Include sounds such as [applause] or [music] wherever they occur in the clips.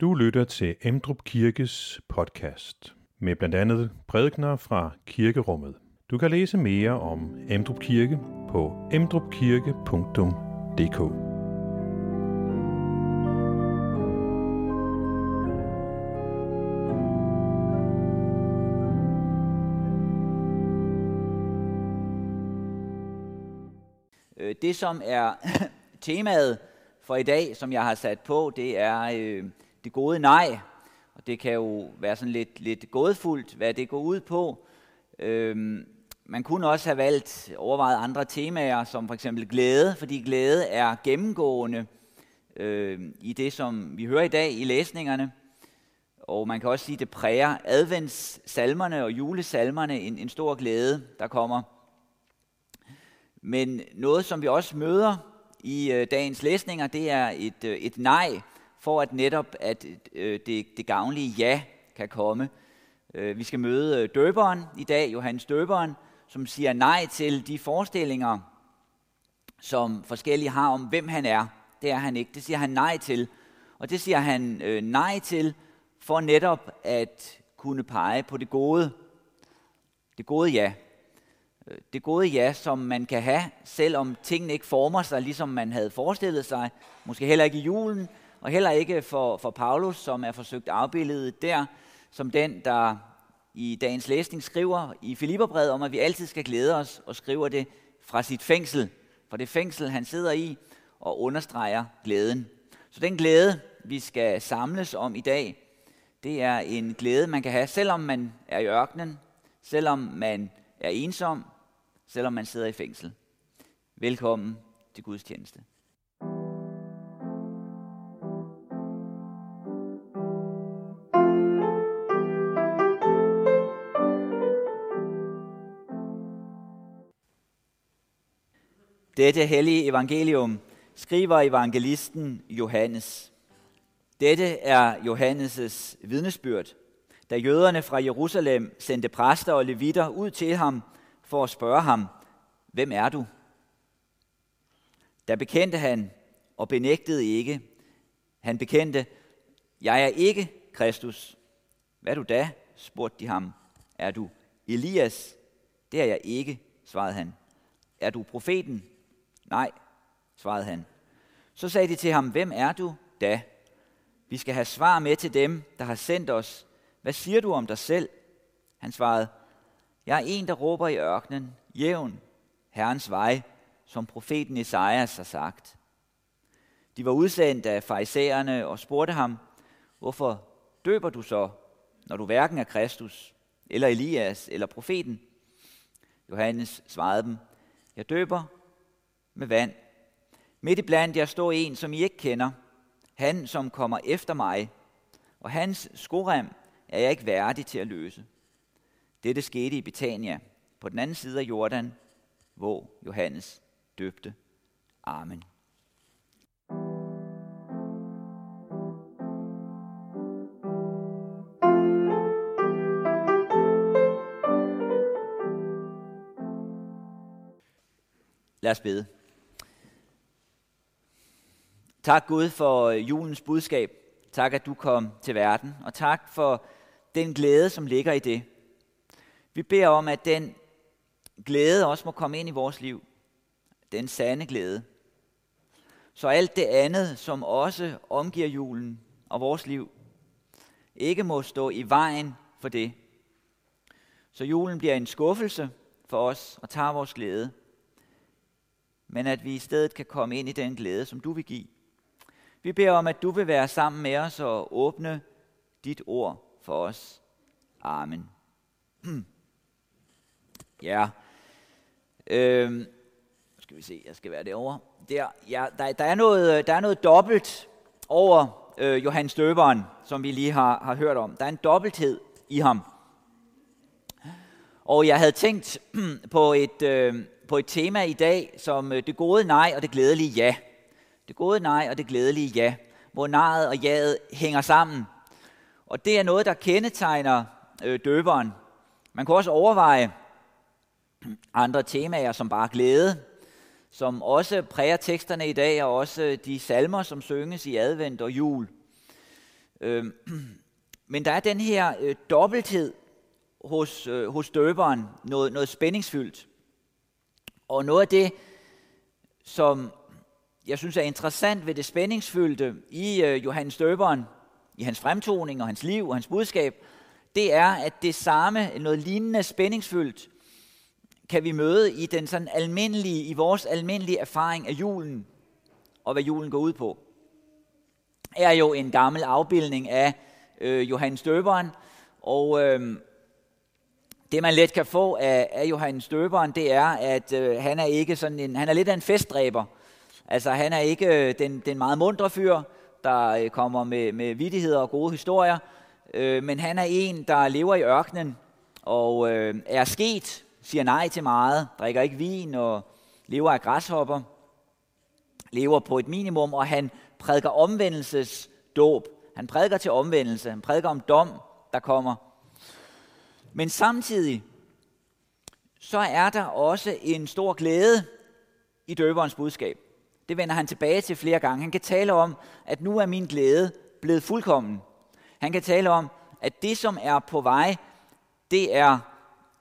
Du lytter til Emdrup Kirkes podcast med blandt andet prædikner fra kirkerummet. Du kan læse mere om Emdrup Kirke på emdrupkirke.dk. Øh, det, som er temaet for i dag, som jeg har sat på, det er øh, det gode nej. Og det kan jo være sådan lidt, lidt gådefuldt, hvad det går ud på. Øhm, man kunne også have valgt overvejet andre temaer, som for eksempel glæde, fordi glæde er gennemgående øh, i det, som vi hører i dag i læsningerne. Og man kan også sige, at det præger adventssalmerne og julesalmerne en, en stor glæde, der kommer. Men noget, som vi også møder i øh, dagens læsninger, det er et, øh, et nej, for at netop at øh, det, det gavnlige ja kan komme. Øh, vi skal møde øh, døberen i dag, Johannes døberen, som siger nej til de forestillinger, som forskellige har om, hvem han er. Det er han ikke. Det siger han nej til. Og det siger han øh, nej til, for netop at kunne pege på det gode. Det gode ja. Øh, det gode ja, som man kan have, selvom tingene ikke former sig, ligesom man havde forestillet sig. Måske heller ikke i julen, og heller ikke for, for Paulus, som er forsøgt afbildet der, som den, der i dagens læsning skriver i Filipperbrevet om, at vi altid skal glæde os, og skriver det fra sit fængsel, fra det fængsel, han sidder i, og understreger glæden. Så den glæde, vi skal samles om i dag, det er en glæde, man kan have, selvom man er i ørkenen, selvom man er ensom, selvom man sidder i fængsel. Velkommen til Guds tjeneste. Dette hellige evangelium skriver evangelisten Johannes. Dette er Johannes' vidnesbyrd, da jøderne fra Jerusalem sendte præster og levitter ud til ham for at spørge ham, hvem er du? Da bekendte han og benægtede ikke. Han bekendte, jeg er ikke Kristus. Hvad er du da? spurgte de ham. Er du Elias? Det er jeg ikke, svarede han. Er du profeten? Nej, svarede han. Så sagde de til ham, hvem er du da? Vi skal have svar med til dem, der har sendt os. Hvad siger du om dig selv? Han svarede, jeg er en, der råber i ørkenen, jævn, Herrens vej, som profeten Esajas har sagt. De var udsendt af farisæerne og spurgte ham, hvorfor døber du så, når du hverken er Kristus, eller Elias, eller profeten? Johannes svarede dem, jeg døber med vand. Midt i blandt jer står en, som I ikke kender, han, som kommer efter mig, og hans skorem er jeg ikke værdig til at løse. Dette skete i Betania, på den anden side af Jordan, hvor Johannes døbte. Amen. Lad os bede. Tak Gud for øh, julens budskab. Tak, at du kom til verden. Og tak for den glæde, som ligger i det. Vi beder om, at den glæde også må komme ind i vores liv. Den sande glæde. Så alt det andet, som også omgiver julen og vores liv, ikke må stå i vejen for det. Så julen bliver en skuffelse for os og tager vores glæde. Men at vi i stedet kan komme ind i den glæde, som du vil give. Vi beder om, at du vil være sammen med os og åbne dit ord for os. Amen. [clears throat] ja. Øhm, skal vi se, jeg skal være derovre. Der, ja, der, der, er, noget, øh, der er noget dobbelt over øh, Johannes Døberen, som vi lige har, har hørt om. Der er en dobbelthed i ham. Og jeg havde tænkt [clears throat] på et, øh, på et tema i dag, som øh, det gode nej og det glædelige ja. Det gode nej og det glædelige ja, hvor nejet og jaet hænger sammen. Og det er noget, der kendetegner øh, døberen. Man kan også overveje andre temaer som bare glæde, som også præger teksterne i dag, og også øh, de salmer, som synges i advent og jul. Øh, [clears throat] men der er den her øh, dobbelthed hos, øh, hos døberen, noget, noget spændingsfyldt. Og noget af det, som jeg synes er interessant ved det spændingsfyldte i øh, Johannes Døberen, i hans fremtoning og hans liv og hans budskab, det er, at det samme, noget lignende spændingsfyldt, kan vi møde i den sådan almindelige, i vores almindelige erfaring af julen, og hvad julen går ud på. Er jo en gammel afbildning af øh, Johannes Døberen, og øh, det man let kan få af, af Johannes Døberen, det er, at øh, han er ikke sådan en, han er lidt af en festdræber. Altså han er ikke øh, den, den meget mundre fyr, der øh, kommer med, med vidtigheder og gode historier, øh, men han er en, der lever i ørkenen og øh, er sket, siger nej til meget, drikker ikke vin og lever af græshopper, lever på et minimum, og han prædiker omvendelsesdåb. Han prædiker til omvendelse, han prædiker om dom, der kommer. Men samtidig, så er der også en stor glæde i døberens budskab. Det vender han tilbage til flere gange. Han kan tale om, at nu er min glæde blevet fuldkommen. Han kan tale om, at det, som er på vej, det er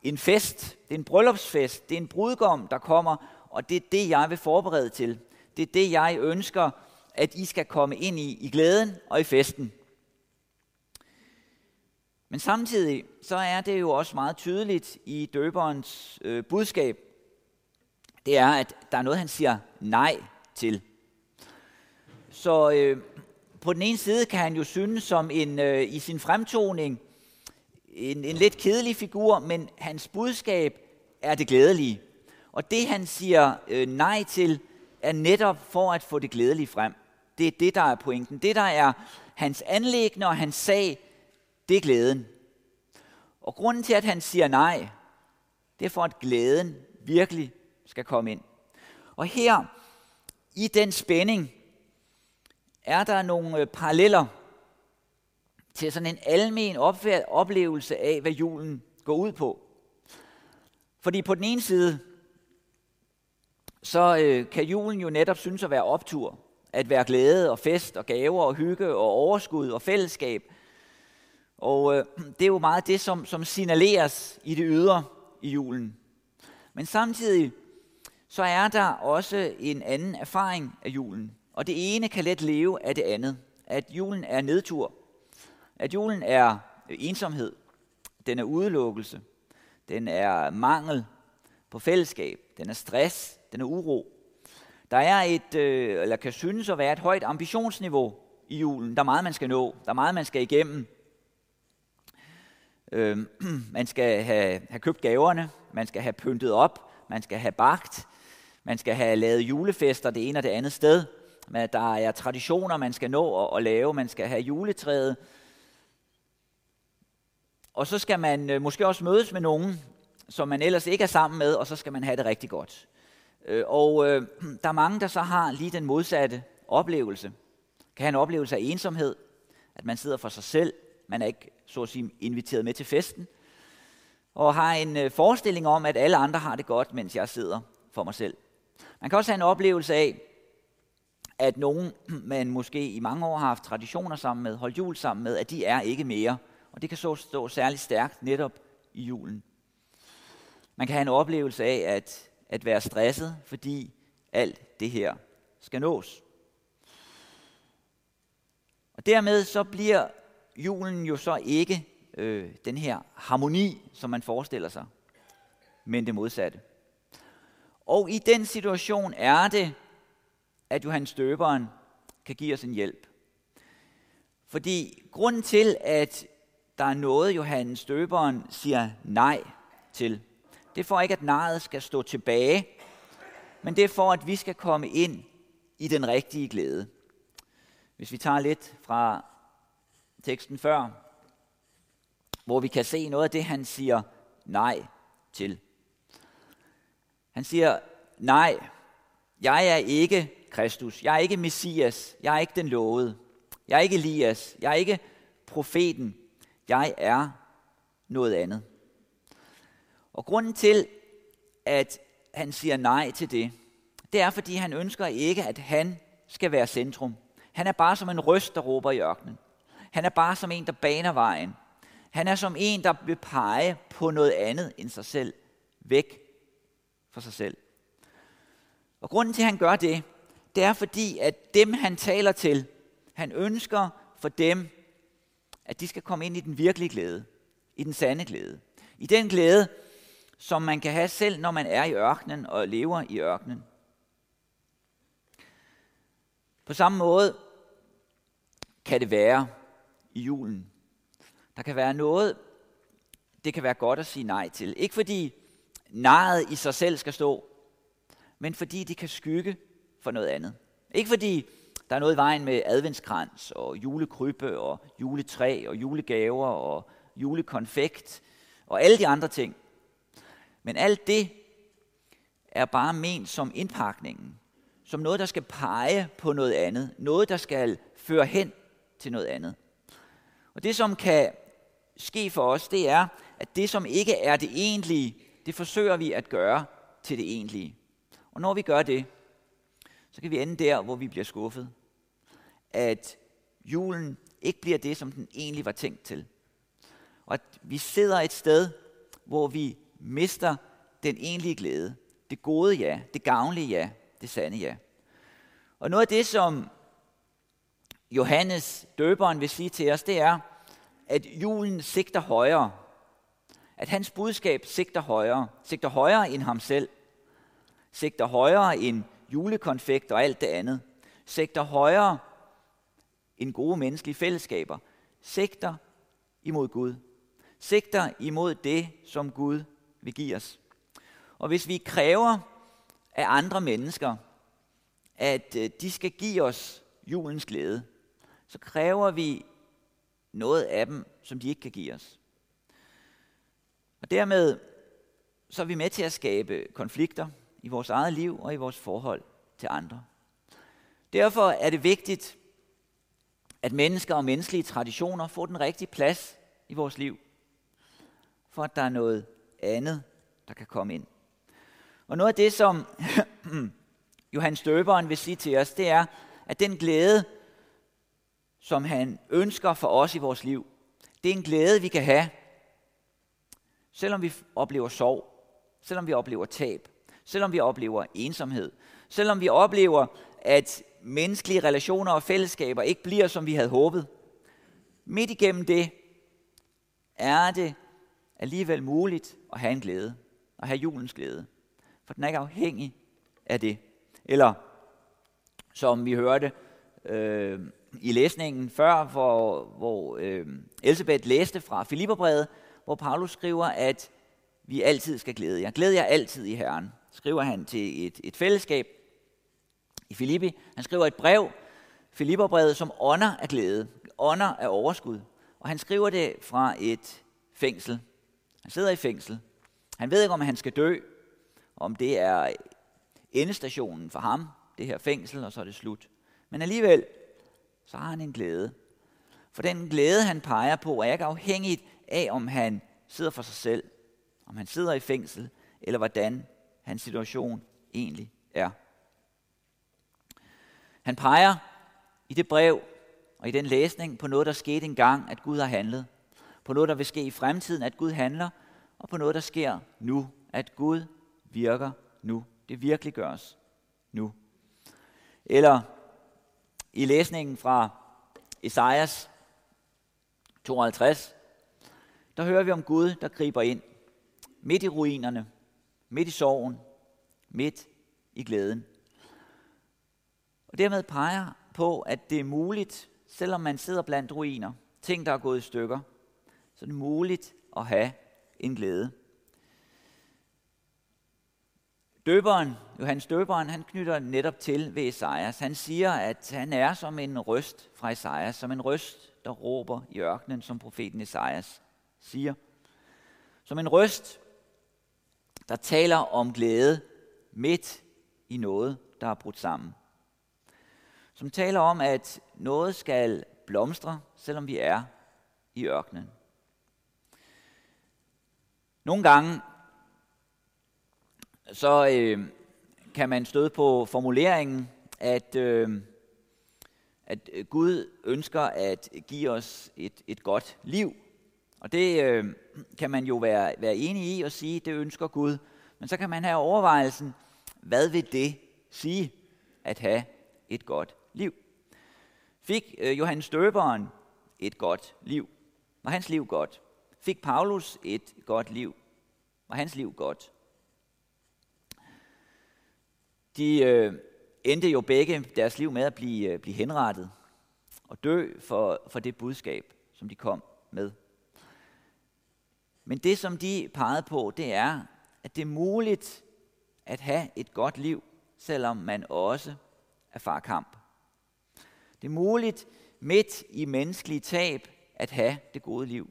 en fest. Det er en bryllupsfest. Det er en brudgom, der kommer, og det er det, jeg vil forberede til. Det er det, jeg ønsker, at I skal komme ind i, i glæden og i festen. Men samtidig så er det jo også meget tydeligt i døberens øh, budskab, det er, at der er noget, han siger nej til. Så øh, på den ene side kan han jo synes som en øh, i sin fremtoning en, en lidt kedelig figur, men hans budskab er det glædelige. Og det han siger øh, nej til, er netop for at få det glædelige frem. Det er det, der er pointen. Det, der er hans anlæggende og hans sag, det er glæden. Og grunden til, at han siger nej, det er for, at glæden virkelig skal komme ind. Og her, i den spænding, er der nogle øh, paralleller til sådan en almen oplevelse af, hvad julen går ud på. Fordi på den ene side, så øh, kan julen jo netop synes at være optur, at være glæde og fest og gaver og hygge og overskud og fællesskab. Og øh, det er jo meget det, som, som signaleres i det ydre i julen. Men samtidig så er der også en anden erfaring af julen. Og det ene kan let leve af det andet. At julen er nedtur. At julen er ensomhed. Den er udelukkelse. Den er mangel på fællesskab. Den er stress. Den er uro. Der er et, øh, eller kan synes at være et højt ambitionsniveau i julen. Der er meget, man skal nå. Der er meget, man skal igennem. Øh, [clears throat] man skal have, have købt gaverne. Man skal have pyntet op. Man skal have bagt. Man skal have lavet julefester det ene og det andet sted. Der er traditioner, man skal nå at, at lave. Man skal have juletræet. Og så skal man øh, måske også mødes med nogen, som man ellers ikke er sammen med, og så skal man have det rigtig godt. Øh, og øh, [clears throat] der er mange, der så har lige den modsatte oplevelse. Kan have en oplevelse af ensomhed, at man sidder for sig selv, man er ikke så at sige inviteret med til festen, og har en øh, forestilling om, at alle andre har det godt, mens jeg sidder for mig selv. Man kan også have en oplevelse af, at nogen, [clears throat] man måske i mange år har haft traditioner sammen med, holdt jul sammen med, at de er ikke mere. Og det kan så stå særligt stærkt netop i julen. Man kan have en oplevelse af at, at være stresset, fordi alt det her skal nås. Og dermed så bliver julen jo så ikke øh, den her harmoni, som man forestiller sig, men det modsatte. Og i den situation er det, at Johannes Døberen kan give os en hjælp. Fordi grunden til, at der er noget, Johannes Døberen siger nej til, det er for ikke, at nejet skal stå tilbage, men det er for, at vi skal komme ind i den rigtige glæde. Hvis vi tager lidt fra teksten før, hvor vi kan se noget af det, han siger nej til. Han siger, nej, jeg er ikke Kristus, jeg er ikke Messias, jeg er ikke den lovede, jeg er ikke Elias, jeg er ikke profeten, jeg er noget andet. Og grunden til, at han siger nej til det, det er, fordi han ønsker ikke, at han skal være centrum. Han er bare som en røst, der råber i ørkenen. Han er bare som en, der baner vejen. Han er som en, der vil pege på noget andet end sig selv. Væk for sig selv. Og grunden til, at han gør det, det er fordi, at dem, han taler til, han ønsker for dem, at de skal komme ind i den virkelige glæde. I den sande glæde. I den glæde, som man kan have selv, når man er i ørkenen og lever i ørkenen. På samme måde kan det være i julen. Der kan være noget, det kan være godt at sige nej til. Ikke fordi nejet i sig selv skal stå, men fordi det kan skygge for noget andet. Ikke fordi der er noget i vejen med adventskrans og julekrybbe og juletræ og julegaver og julekonfekt og alle de andre ting. Men alt det er bare ment som indpakningen. Som noget, der skal pege på noget andet. Noget, der skal føre hen til noget andet. Og det, som kan ske for os, det er, at det, som ikke er det egentlige, det forsøger vi at gøre til det egentlige. Og når vi gør det, så kan vi ende der, hvor vi bliver skuffet. At julen ikke bliver det, som den egentlig var tænkt til. Og at vi sidder et sted, hvor vi mister den egentlige glæde. Det gode ja, det gavnlige ja, det sande ja. Og noget af det, som Johannes døberen vil sige til os, det er, at julen sigter højere. At hans budskab sigter højere. Sigter højere end ham selv. Sigter højere end julekonfekt og alt det andet. Sigter højere end gode menneskelige fællesskaber. Sigter imod Gud. Sigter imod det, som Gud vil give os. Og hvis vi kræver af andre mennesker, at øh, de skal give os julens glæde, så kræver vi noget af dem, som de ikke kan give os. Og dermed så er vi med til at skabe konflikter i vores eget liv og i vores forhold til andre. Derfor er det vigtigt, at mennesker og menneskelige traditioner får den rigtige plads i vores liv, for at der er noget andet, der kan komme ind. Og noget af det, som [clears throat] Johannes Døberen vil sige til os, det er, at den glæde, som han ønsker for os i vores liv, det er en glæde, vi kan have, selvom vi oplever sorg, selvom vi oplever tab, selvom vi oplever ensomhed, selvom vi oplever, at menneskelige relationer og fællesskaber ikke bliver, som vi havde håbet. Midt igennem det er det alligevel muligt at have en glæde, at have julens glæde, for den er ikke afhængig af det. Eller som vi hørte øh, i læsningen før, hvor, hvor øh, Elisabeth læste fra Filipperbrevet, hvor Paulus skriver, at vi altid skal glæde jer. Glæd jer altid i Herren, skriver han til et, et fællesskab i Filippi. Han skriver et brev, Filipperbrevet, som ånder af glæde, ånder af overskud. Og han skriver det fra et fængsel. Han sidder i fængsel. Han ved ikke, om han skal dø, om det er endestationen for ham, det her fængsel, og så er det slut. Men alligevel, så har han en glæde. For den glæde, han peger på, er ikke afhængigt af, om han sidder for sig selv, om han sidder i fængsel, eller hvordan hans situation egentlig er. Han peger i det brev og i den læsning på noget, der skete engang, at Gud har handlet. På noget, der vil ske i fremtiden, at Gud handler, og på noget, der sker nu, at Gud virker nu. Det virkelig gøres nu. Eller i læsningen fra Esajas 52, der hører vi om Gud, der griber ind midt i ruinerne, midt i sorgen, midt i glæden. Og dermed peger på, at det er muligt, selvom man sidder blandt ruiner, ting der er gået i stykker, så er det muligt at have en glæde. Døberen, Johannes Døberen, han knytter netop til ved Esajas. Han siger, at han er som en røst fra Esajas, som en røst, der råber i ørkenen, som profeten Esajas siger. Som en røst, der taler om glæde midt i noget, der er brudt sammen. Som taler om, at noget skal blomstre, selvom vi er i ørkenen. Nogle gange så øh, kan man støde på formuleringen, at, øh, at Gud ønsker at give os et, et godt liv. Og det øh, kan man jo være, være enig i og sige, det ønsker Gud. Men så kan man have overvejelsen, hvad vil det sige at have et godt liv? Fik øh, Johannes Døberen et godt liv? Var hans liv godt? Fik Paulus et godt liv? Var hans liv godt? De øh, endte jo begge deres liv med at blive, øh, blive henrettet og dø for, for det budskab, som de kom med. Men det, som de pegede på, det er, at det er muligt at have et godt liv, selvom man også er kamp. Det er muligt midt i menneskelige tab at have det gode liv.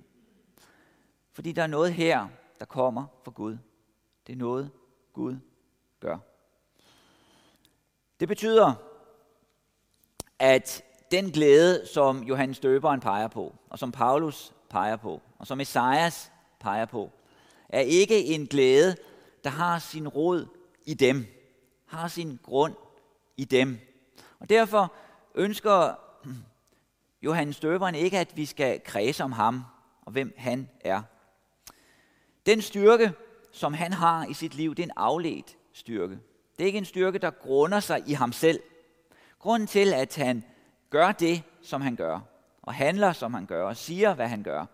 Fordi der er noget her, der kommer fra Gud. Det er noget, Gud gør. Det betyder, at den glæde, som Johannes Døberen peger på, og som Paulus peger på, og som Esajas peger på, er ikke en glæde, der har sin rod i dem, har sin grund i dem. Og derfor ønsker Johannes Døberen ikke, at vi skal kredse om ham og hvem han er. Den styrke, som han har i sit liv, det er en afledt styrke. Det er ikke en styrke, der grunder sig i ham selv. Grunden til, at han gør det, som han gør, og handler, som han gør, og siger, hvad han gør,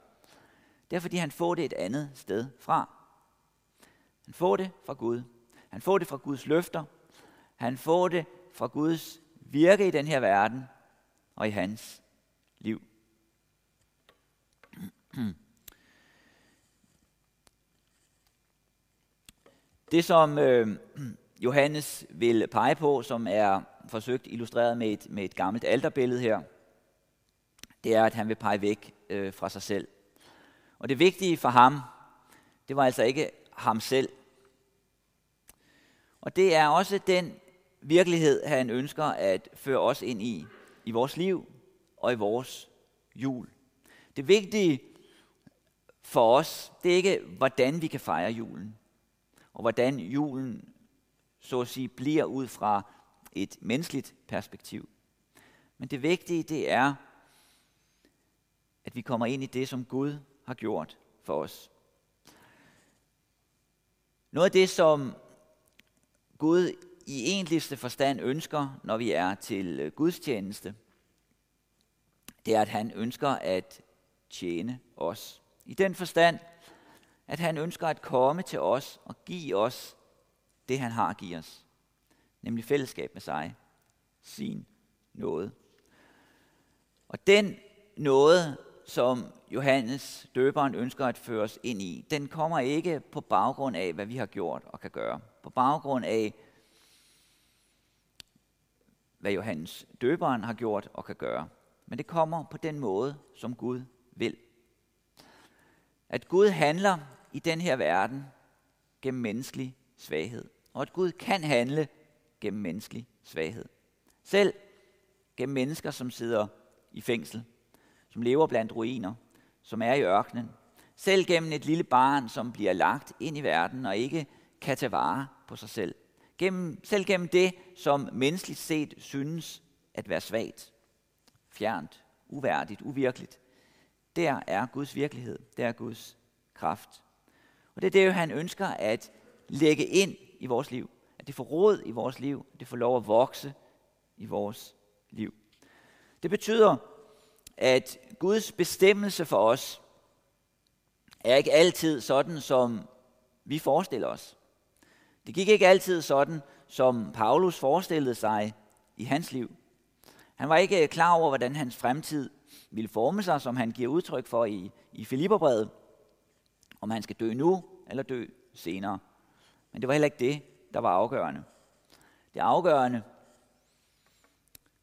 det er, fordi han får det et andet sted fra. Han får det fra Gud. Han får det fra Guds løfter. Han får det fra Guds virke i den her verden og i hans liv. Det, som øh, Johannes vil pege på, som er forsøgt illustreret med et, med et gammelt alterbillede her, det er, at han vil pege væk øh, fra sig selv. Og det vigtige for ham, det var altså ikke ham selv. Og det er også den virkelighed, han ønsker at føre os ind i, i vores liv og i vores jul. Det vigtige for os, det er ikke, hvordan vi kan fejre julen, og hvordan julen, så at sige, bliver ud fra et menneskeligt perspektiv. Men det vigtige, det er, at vi kommer ind i det, som Gud har gjort for os. Noget af det, som Gud i egentligste forstand ønsker, når vi er til øh, gudstjeneste, det er, at han ønsker at tjene os. I den forstand, at han ønsker at komme til os og give os det, han har at give os. Nemlig fællesskab med sig. Sin nåde. Og den nåde, som Johannes døberen ønsker at føre os ind i, den kommer ikke på baggrund af, hvad vi har gjort og kan gøre. På baggrund af, hvad Johannes døberen har gjort og kan gøre. Men det kommer på den måde, som Gud vil. At Gud handler i den her verden gennem menneskelig svaghed. Og at Gud kan handle gennem menneskelig svaghed. Selv gennem mennesker, som sidder i fængsel, som lever blandt ruiner, som er i ørkenen. Selv gennem et lille barn, som bliver lagt ind i verden og ikke kan tage vare på sig selv. Gennem, selv gennem det, som menneskeligt set synes at være svagt, fjernt, uværdigt, uvirkeligt. Der er Guds virkelighed, der er Guds kraft. Og det er det, han ønsker at lægge ind i vores liv. At det får råd i vores liv, at det får lov at vokse i vores liv. Det betyder, at Guds bestemmelse for os er ikke altid sådan, som vi forestiller os. Det gik ikke altid sådan, som Paulus forestillede sig i hans liv. Han var ikke klar over, hvordan hans fremtid ville forme sig, som han giver udtryk for i, i Filipperbrevet. Om han skal dø nu eller dø senere. Men det var heller ikke det, der var afgørende. Det afgørende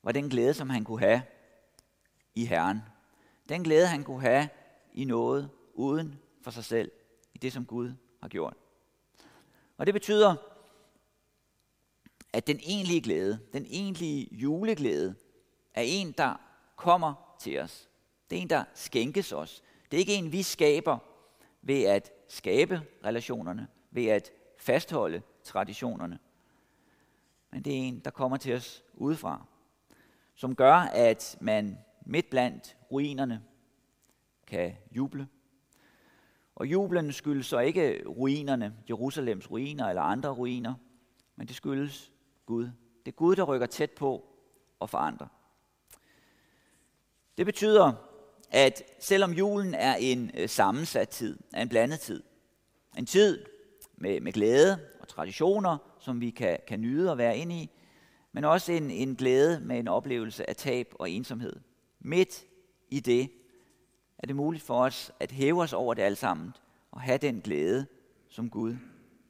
var den glæde, som han kunne have i Herren. Den glæde, han kunne have i noget uden for sig selv, i det, som Gud har gjort. Og det betyder, at den egentlige glæde, den egentlige juleglæde, er en, der kommer til os. Det er en, der skænkes os. Det er ikke en, vi skaber ved at skabe relationerne, ved at fastholde traditionerne. Men det er en, der kommer til os udefra. som gør, at man midt blandt ruinerne kan juble. Og jublen skyldes så ikke ruinerne, Jerusalems ruiner eller andre ruiner, men det skyldes Gud. Det er Gud, der rykker tæt på og forandrer. Det betyder, at selvom julen er en øh, sammensat tid, er en blandet tid, en tid med, med glæde og traditioner, som vi kan, kan nyde og være inde i, men også en, en glæde med en oplevelse af tab og ensomhed. Midt i det er det muligt for os at hæve os over det alt sammen og have den glæde, som Gud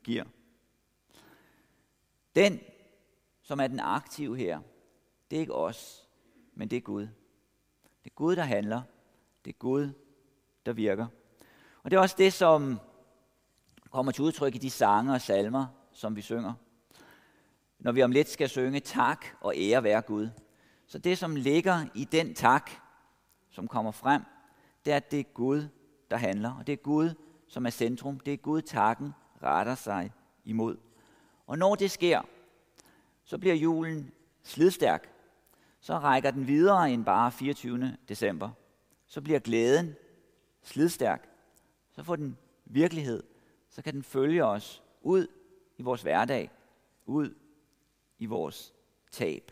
giver. Den, som er den aktive her, det er ikke os, men det er Gud. Det er Gud, der handler. Det er Gud, der virker. Og det er også det, som kommer til udtryk i de sange og salmer, som vi synger. Når vi om lidt skal synge tak og ære være Gud. Så det, som ligger i den tak, som kommer frem, det er, at det er Gud, der handler. Og det er Gud, som er centrum. Det er Gud, takken retter sig imod. Og når det sker, så bliver julen slidstærk. Så rækker den videre end bare 24. december. Så bliver glæden slidstærk. Så får den virkelighed. Så kan den følge os ud i vores hverdag. Ud i vores tab.